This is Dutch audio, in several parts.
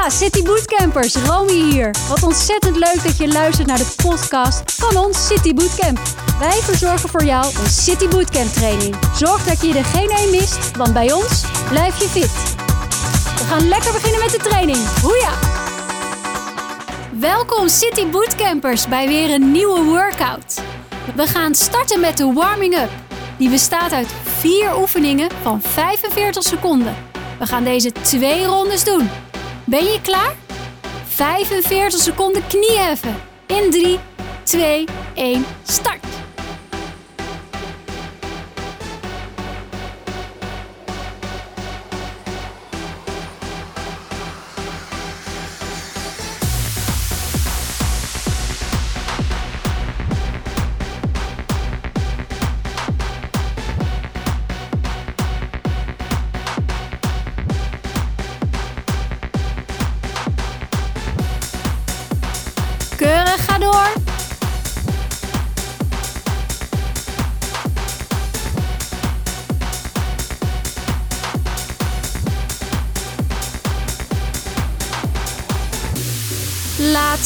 Ja, City Bootcampers, Romy hier. Wat ontzettend leuk dat je luistert naar de podcast van ons City Bootcamp. Wij verzorgen voor jou een City Bootcamp training. Zorg dat je er geen één mist, want bij ons blijf je fit. We gaan lekker beginnen met de training. Hoeja! Welkom City Bootcampers bij weer een nieuwe workout. We gaan starten met de warming-up. Die bestaat uit vier oefeningen van 45 seconden. We gaan deze twee rondes doen. Ben je klaar? 45 seconden knieheffen. In 3, 2, 1, start.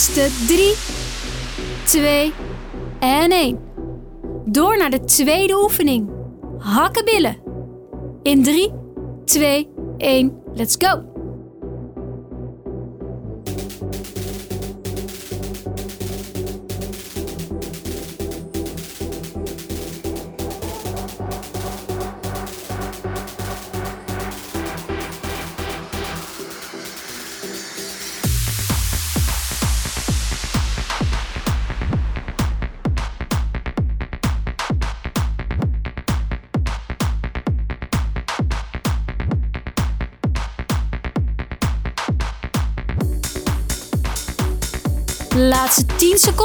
Laatste 3, 2 en 1. Door naar de tweede oefening. Hakken billen. In 3, 2, 1, let's go.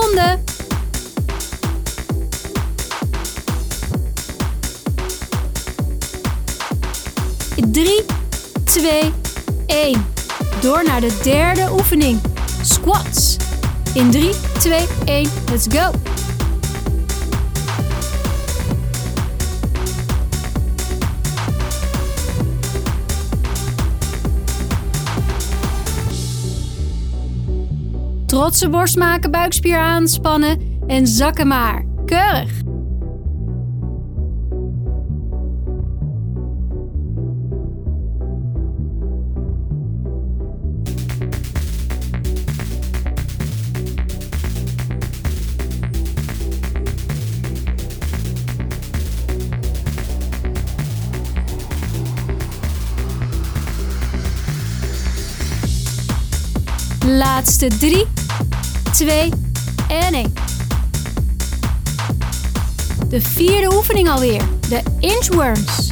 10 seconden. In 3, 2, 1. Door naar de derde oefening. Squats. In 3, 2, 1. Let's go. Trotse borst maken, buikspier aanspannen en zakken maar. Keurig. Laatste 3, 2 en 1. De vierde oefening alweer, de inchworms.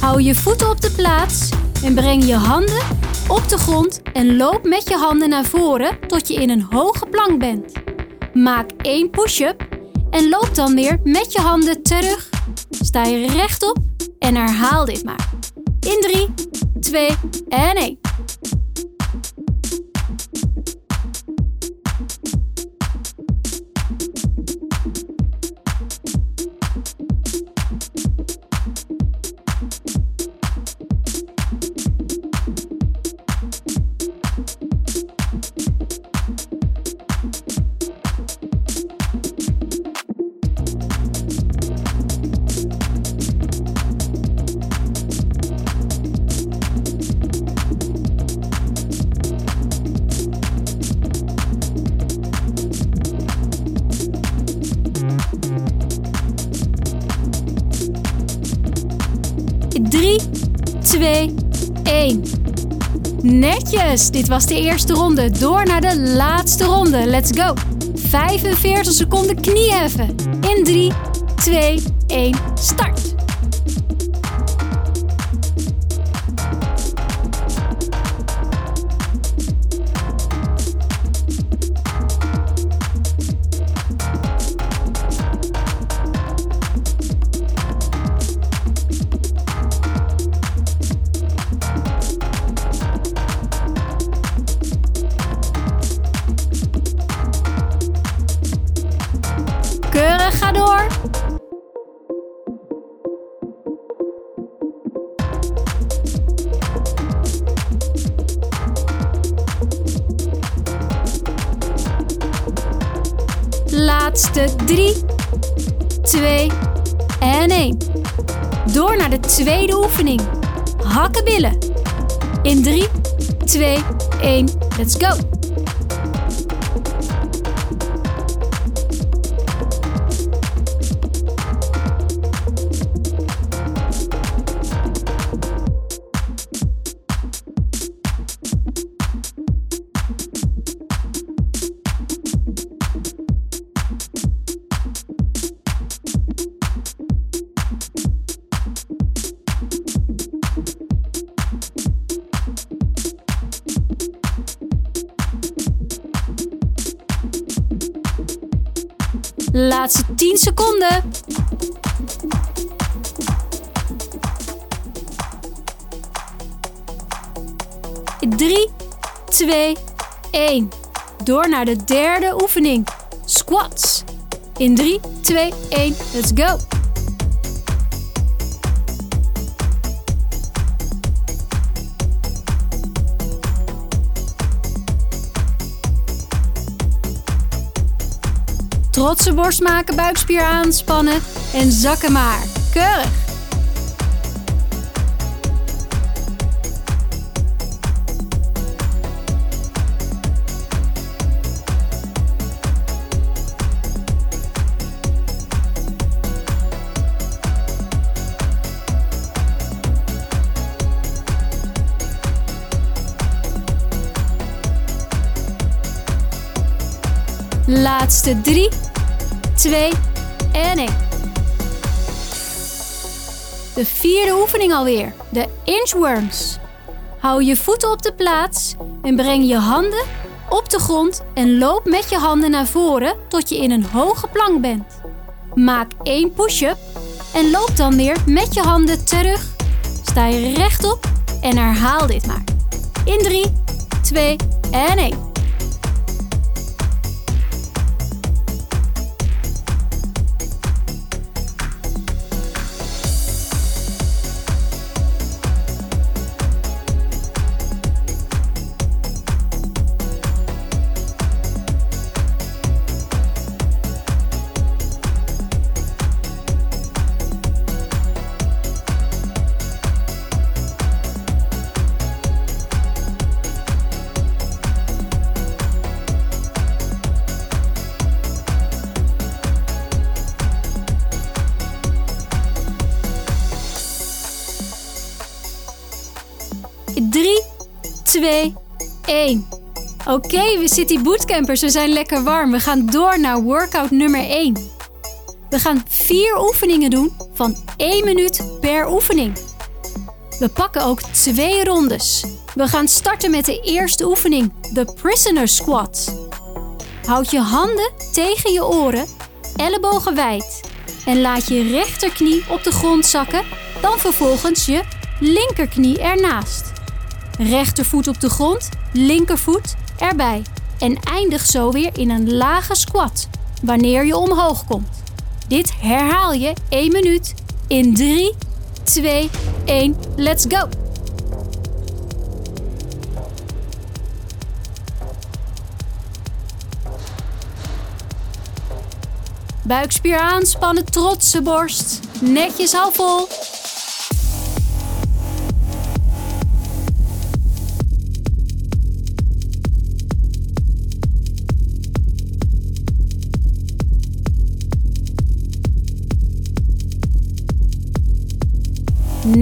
Hou je voeten op de plaats en breng je handen op de grond en loop met je handen naar voren tot je in een hoge plank bent. Maak één push-up en loop dan weer met je handen terug. Sta je rechtop en herhaal dit maar. In 3, 2 en 1. Dit was de eerste ronde. Door naar de laatste ronde. Let's go. 45 seconden knieheffen. In 3, 2, 1, start. Oefening. Hakken billen. In 3, 2, 1, let's go. Laatste 10 seconden. Drie, twee, één. Door naar de derde oefening. Squats. In 3, 2, 1, let's go. Trotse borst maken, buikspier aanspannen en zakken maar. Keurig. Laatste 3, 2 en 1. De vierde oefening alweer, de inchworms. Hou je voeten op de plaats en breng je handen op de grond en loop met je handen naar voren tot je in een hoge plank bent. Maak één push-up en loop dan weer met je handen terug. Sta je rechtop en herhaal dit maar. In 3, 2 en 1. 2, 1. Oké, we zitten bootcampers. We zijn lekker warm. We gaan door naar workout nummer 1. We gaan vier oefeningen doen van 1 minuut per oefening. We pakken ook twee rondes. We gaan starten met de eerste oefening, de prisoner squat. Houd je handen tegen je oren, ellebogen wijd en laat je rechterknie op de grond zakken, dan vervolgens je linkerknie ernaast. Rechtervoet op de grond, linkervoet erbij. En eindig zo weer in een lage squat wanneer je omhoog komt. Dit herhaal je 1 minuut in 3, 2, 1, let's go! Buikspier aanspannen, trotse borst. Netjes hou vol.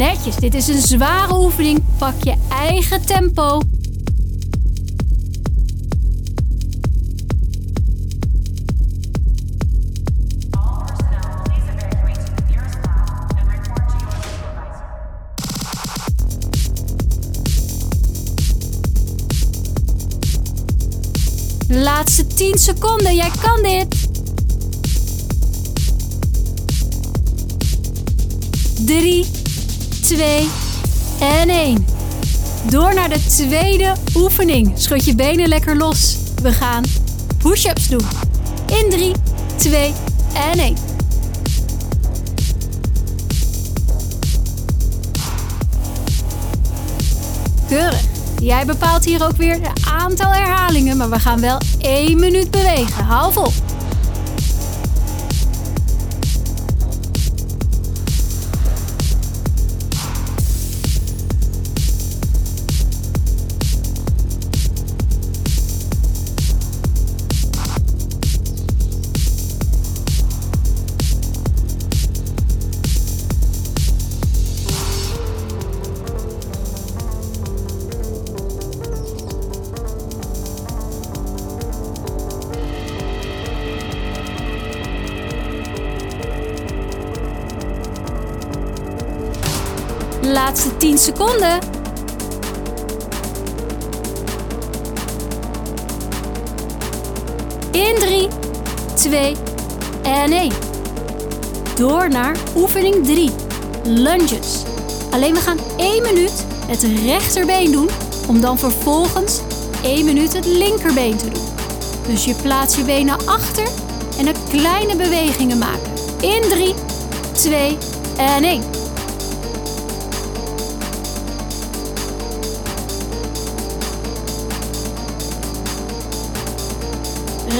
Netjes, dit is een zware oefening. Pak je eigen tempo. Laatste 10 seconden, jij kan dit. 3, 2 en 1. Door naar de tweede oefening. Schud je benen lekker los. We gaan push-ups doen. In 3, 2 en 1. Keurig. Jij bepaalt hier ook weer het aantal herhalingen, maar we gaan wel 1 minuut bewegen. Hou vol. seconden. In 3, 2 en 1. Door naar oefening 3. Lunges. Alleen we gaan 1 minuut het rechterbeen doen, om dan vervolgens 1 minuut het linkerbeen te doen. Dus je plaatst je been naar achter en dan kleine bewegingen maken. In 3, 2 en 1.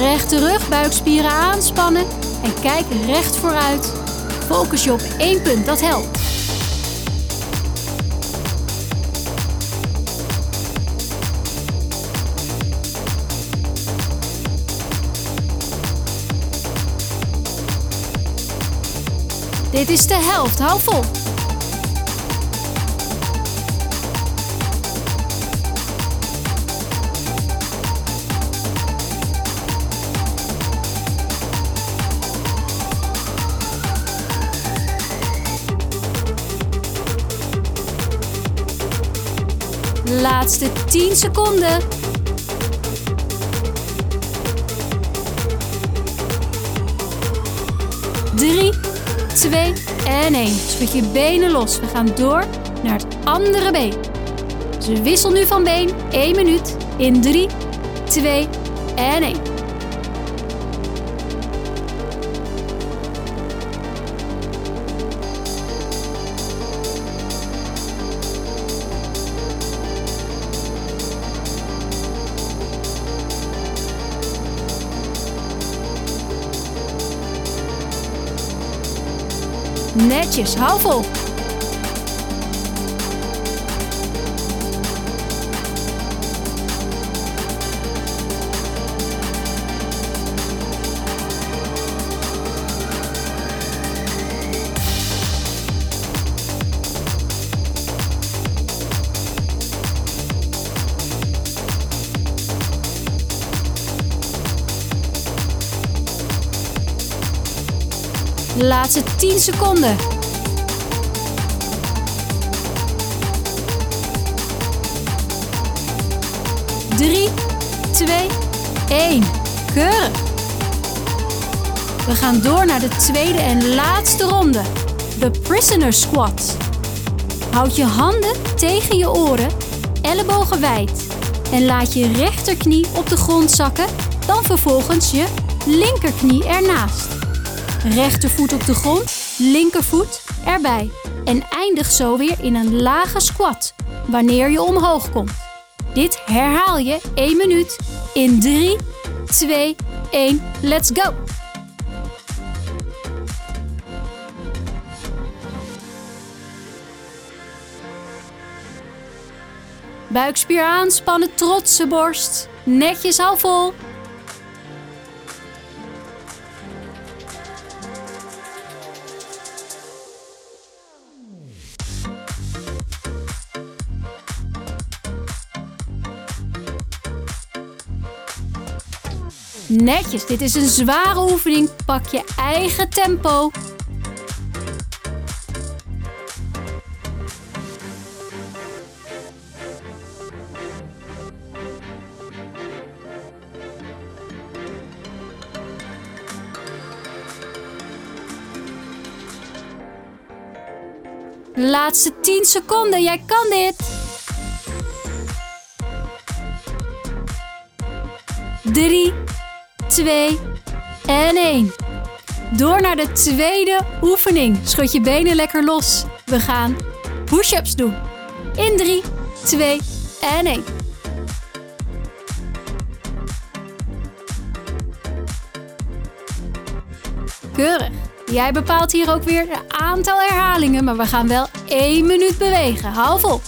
Rechte rug, buikspieren aanspannen en kijk recht vooruit. Focus je op één punt, dat helpt. Dit is de helft, hou vol. Laatste 10 seconden. Drie, twee en één. Schud je benen los. We gaan door naar het andere been. Dus we wisselen nu van been. 1 minuut. In 3, 2 en 1. Netjes, hou vol. Laatste 10 seconden. Drie, twee, één. Keurig. We gaan door naar de tweede en laatste ronde. De prisoner squat. Houd je handen tegen je oren, ellebogen wijd. En laat je rechterknie op de grond zakken, dan vervolgens je linkerknie ernaast. Rechtervoet op de grond, linkervoet erbij. En eindig zo weer in een lage squat wanneer je omhoog komt. Dit herhaal je 1 minuut in 3, 2, 1, let's go! Buikspier aanspannen, trotse borst. Netjes hou vol. Netjes, dit is een zware oefening. Pak je eigen tempo. Laatste 10 seconden, jij kan dit. 3, 2 en 1. Door naar de tweede oefening. Schud je benen lekker los. We gaan push-ups doen. In 3, 2 en 1. Keurig. Jij bepaalt hier ook weer het aantal herhalingen, maar we gaan wel 1 minuut bewegen. Hou vol.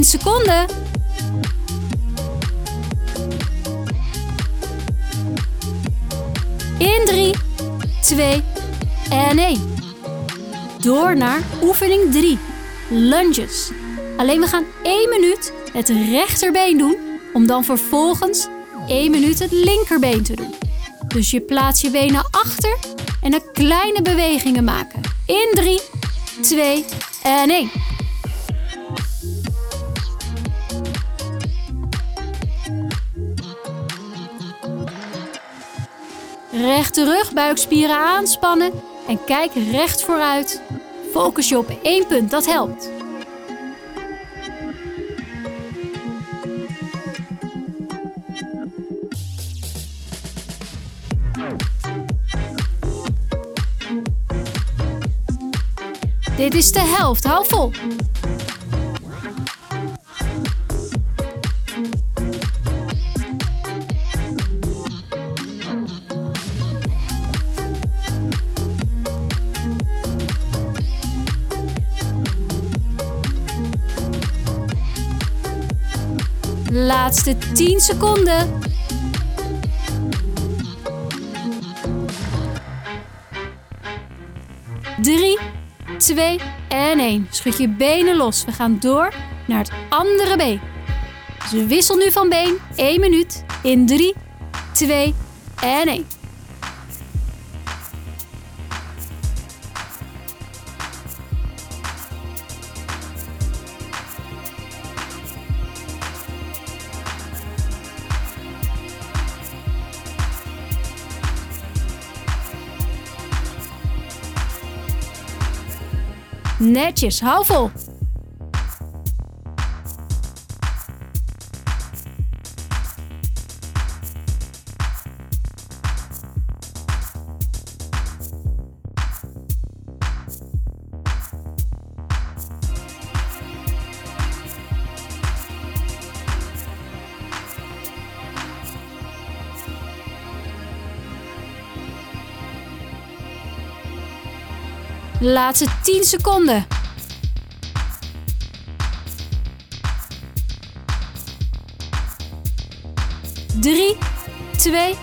10 seconden. In 3, 2 en 1. Door naar oefening 3. Lunges. Alleen we gaan 1 minuut het rechterbeen doen, om dan vervolgens 1 minuut het linkerbeen te doen. Dus je plaatst je benen achter en dan kleine bewegingen maken. In 3, 2 en 1. Rechte rug, buikspieren aanspannen en kijk recht vooruit. Focus je op één punt, dat helpt. Dit is de helft, hou vol. Laatste 10 seconden. Drie, twee en één. Schud je benen los. We gaan door naar het andere been. Dus we wisselen nu van been. 1 minuut. In 3, 2 en 1. Netjes, hou vol. Laatste 10 seconden. Drie, twee,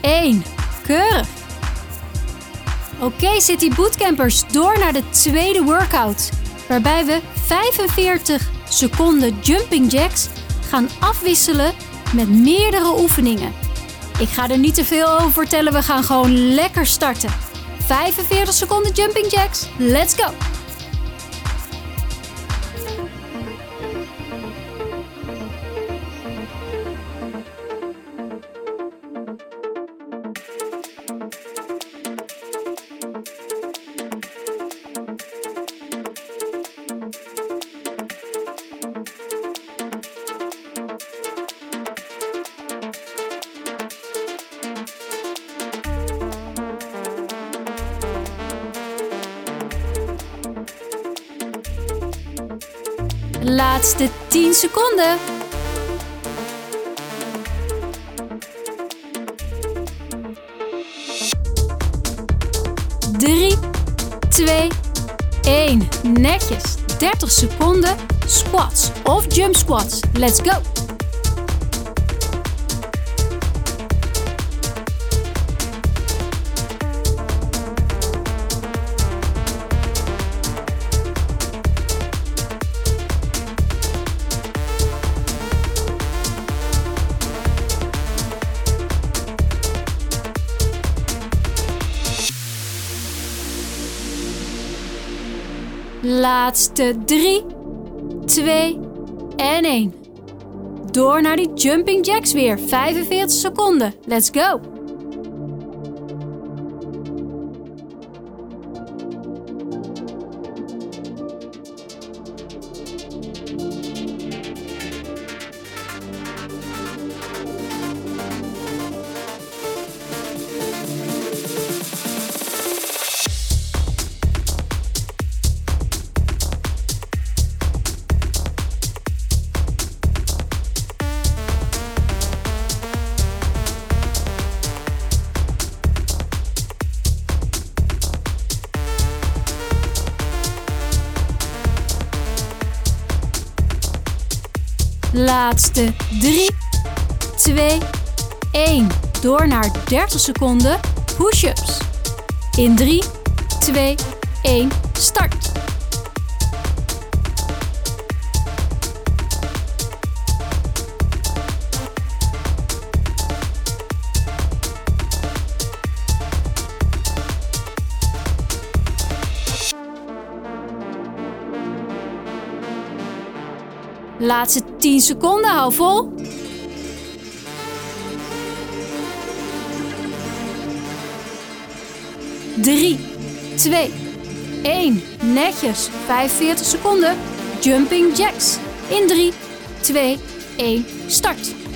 één. Keurig. Oké, City Bootcampers, door naar de tweede workout. Waarbij we 45 seconden jumping jacks gaan afwisselen met meerdere oefeningen. Ik ga er niet te veel over vertellen, we gaan gewoon lekker starten. 45 seconden jumping jacks. Let's go! Laatste 10 seconden. Drie, twee, één. Netjes. 30 seconden. Squats of jump squats. Let's go. Laatste 3, 2 en 1. Door naar die jumping jacks weer. 45 seconden. Let's go. Laatste 3, 2, 1. Door naar 30 seconden push-ups. In 3, 2, 1, 10 seconden, hou vol. Drie, twee, één. Netjes. 45 seconden. Jumping jacks. In 3, 2, 1, start.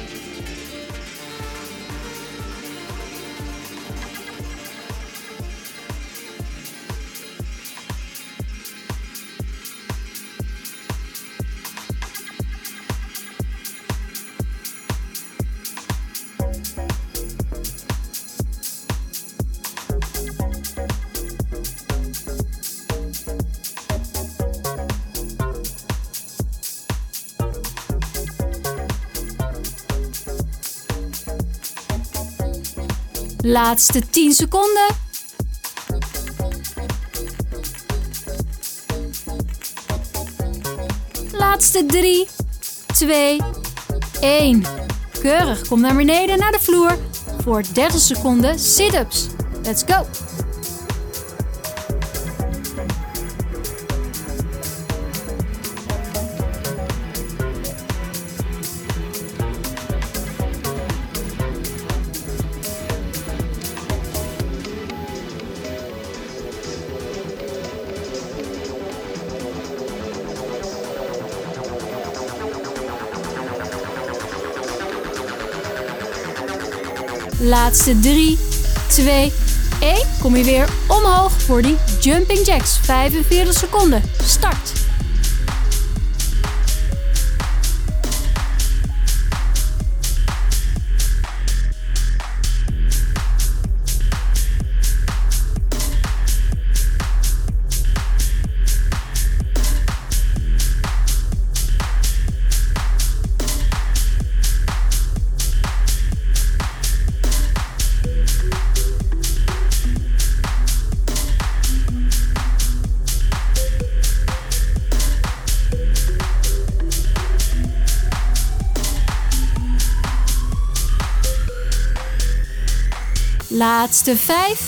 Laatste 10 seconden. Laatste 3, 2, 1. Keurig, kom naar beneden naar de vloer voor 30 seconden sit-ups. Let's go! Laatste 3, 2, 1. Kom je weer omhoog voor die jumping jacks. 45 seconden. Start. Laatste 5,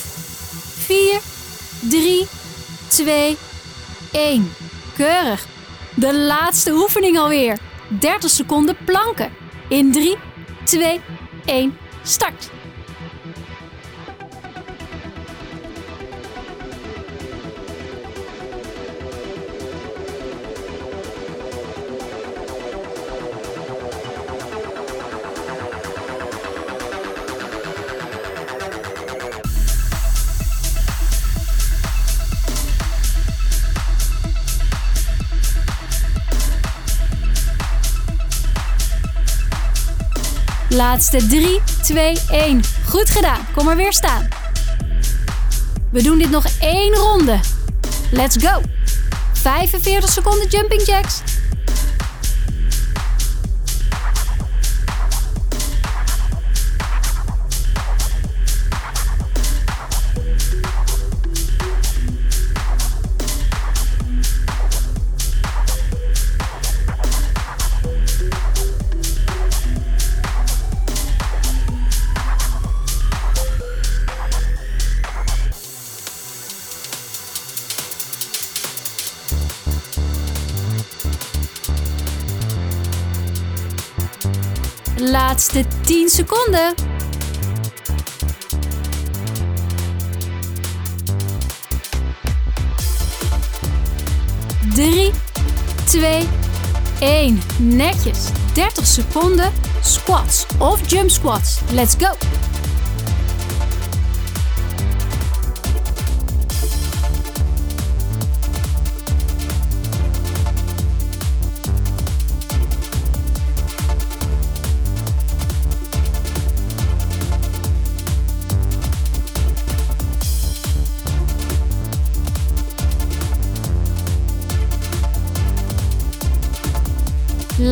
4, 3, 2, 1. Keurig. De laatste oefening alweer. 30 seconden planken. In 3, 2, 1, start. Laatste 3, 2, 1. Goed gedaan. Kom maar weer staan. We doen dit nog één ronde. Let's go. 45 seconden jumping jacks. Laatste 10 seconden. Drie, twee, één. Netjes. 30 seconden squats of jump squats. Let's go.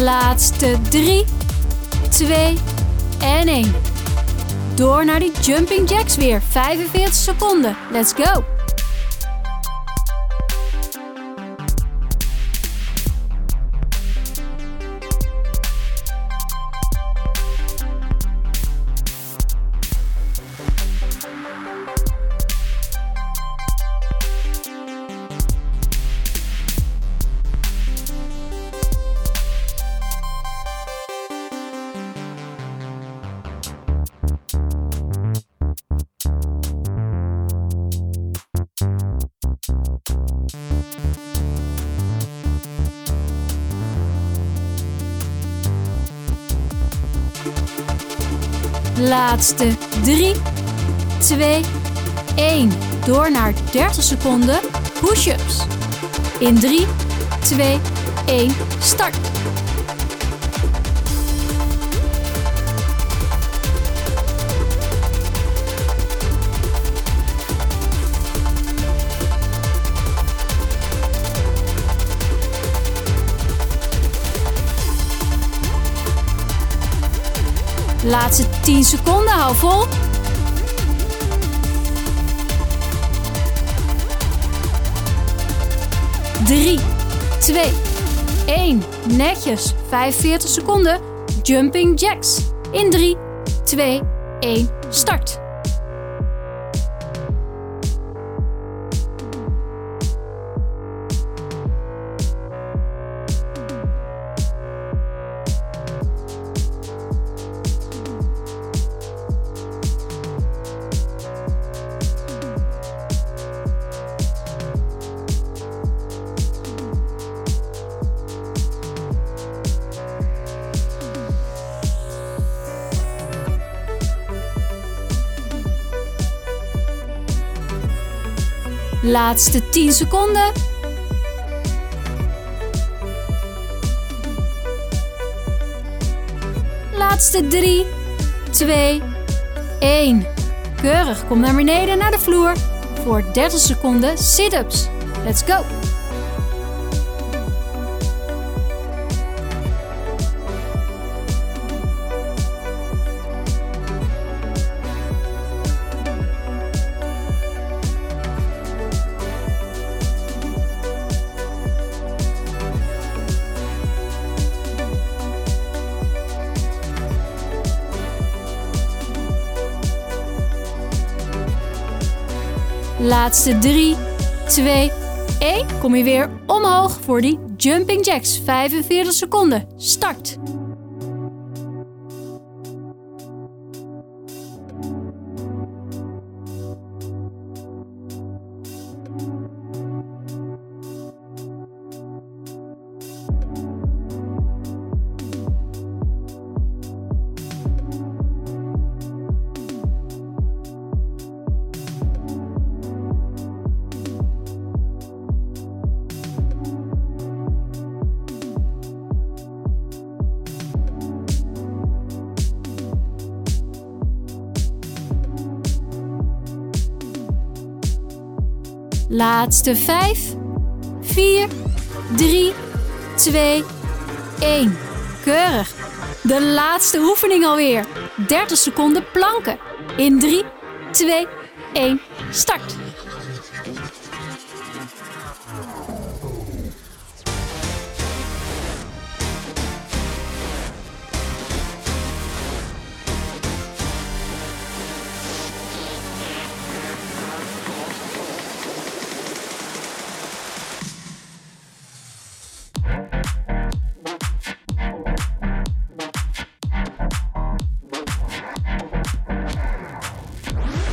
Laatste 3, 2 en 1. Door naar die jumping jacks weer. 45 seconden. Let's go. Laatste 3, 2, 1. Door naar 30 seconden push-ups. In 3, 2, 1, start. Laatste 10 seconden, hou vol. Drie, twee, één. Netjes. 45 seconden. Jumping jacks. In 3, 2, 1, start. Laatste 10 seconden. Laatste 3, 2, 1. Keurig, kom naar beneden naar de vloer voor 30 seconden sit-ups. Let's go! Laatste 3, 2, 1. Kom je weer omhoog voor die jumping jacks. 45 seconden. Start. Laatste 5, 4, 3, 2, 1. Keurig. De laatste oefening alweer. 30 seconden planken. In 3, 2, 1, start.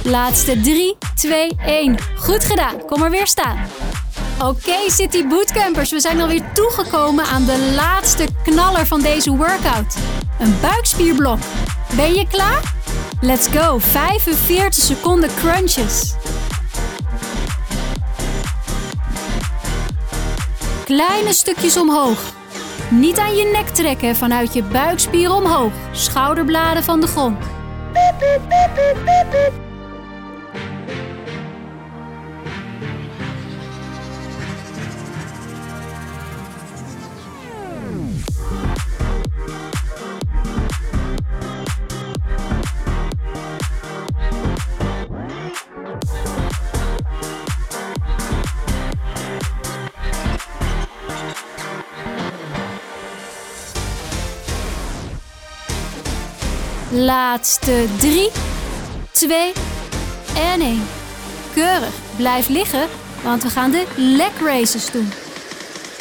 Laatste 3, 2, 1. Goed gedaan. Kom maar weer staan. Oké, City Bootcampers, we zijn alweer toegekomen aan de laatste knaller van deze workout. Een buikspierblok. Ben je klaar? Let's go. 45 seconden crunches. Kleine stukjes omhoog. Niet aan je nek trekken vanuit je buikspier omhoog. Schouderbladen van de grond. Laatste 3, 2 en 1. Keurig. Blijf liggen, want we gaan de leg races doen.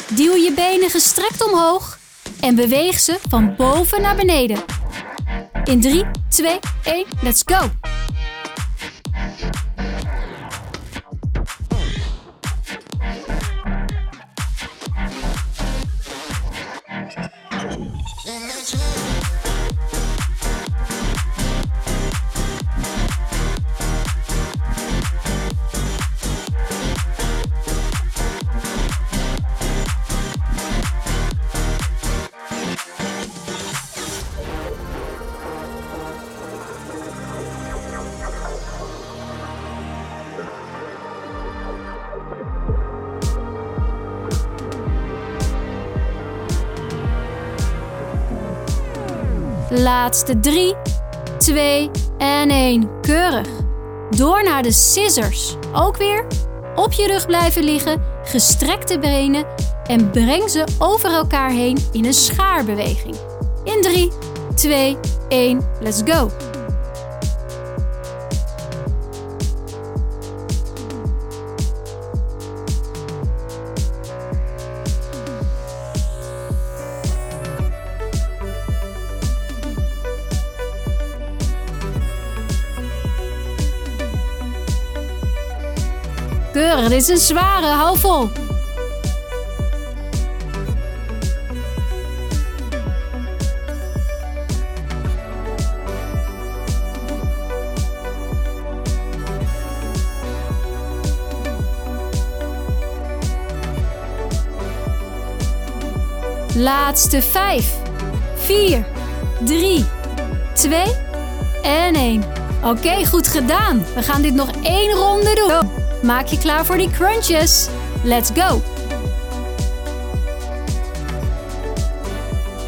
Duw je benen gestrekt omhoog en beweeg ze van boven naar beneden. In 3, 2, 1, let's go! Laatste 3, 2 en 1. Keurig. Door naar de scissors. Ook weer op je rug blijven liggen, gestrekte benen en breng ze over elkaar heen in een schaarbeweging. In 3, 2, 1, let's go. Een zware, hou vol. Laatste 5, 4, 3, 2 en 1. Oké, goed gedaan. We gaan dit nog één ronde doen. Maak je klaar voor die crunches. Let's go.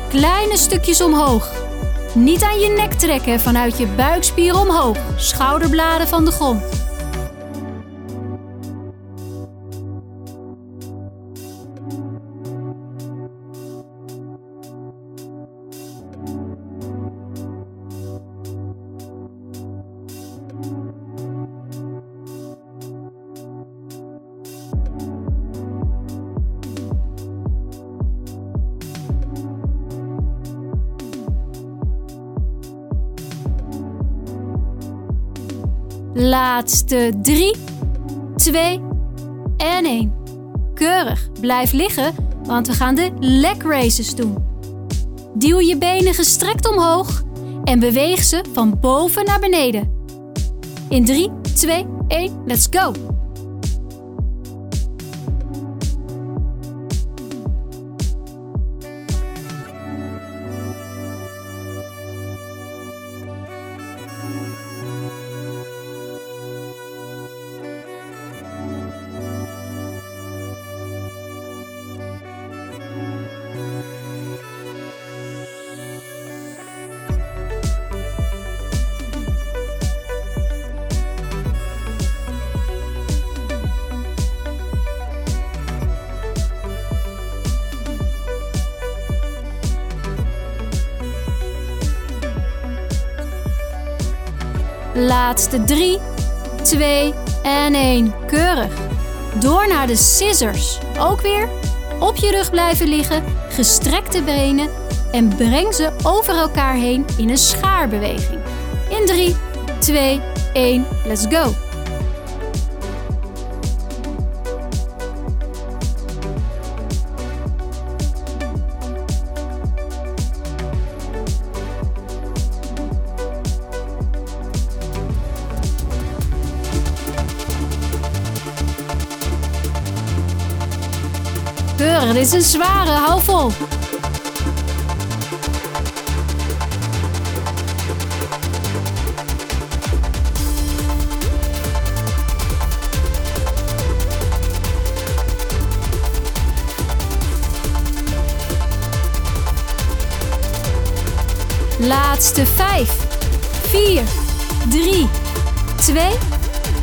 Kleine stukjes omhoog. Niet aan je nek trekken vanuit je buikspier omhoog. Schouderbladen van de grond. Laatste 3, 2 en 1. Keurig. Blijf liggen, want we gaan de leg races doen. Duw je benen gestrekt omhoog en beweeg ze van boven naar beneden. In 3, 2, 1, let's go. Laatste 3, 2 en 1. Keurig. Door naar de scissors. Ook weer op je rug blijven liggen, gestrekte benen en breng ze over elkaar heen in een schaarbeweging. In 3, 2, 1, let's go. Dit is een zware, hou vol. Laatste 5, 4, 3, 2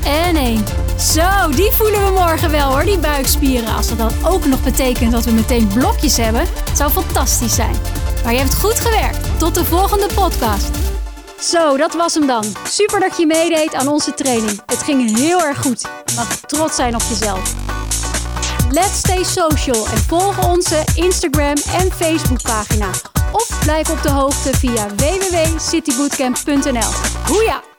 en 1. Zo, die voelen we morgen wel hoor, die buikspieren. Als dat dan ook nog betekent dat we meteen blokjes hebben, het zou fantastisch zijn. Maar je hebt goed gewerkt. Tot de volgende podcast. Zo, dat was hem dan. Super dat je meedeed aan onze training. Het ging heel erg goed. Je mag trots zijn op jezelf. Let's stay social en volg onze Instagram en Facebook pagina. Of blijf op de hoogte via www.citybootcamp.nl. Hoeja!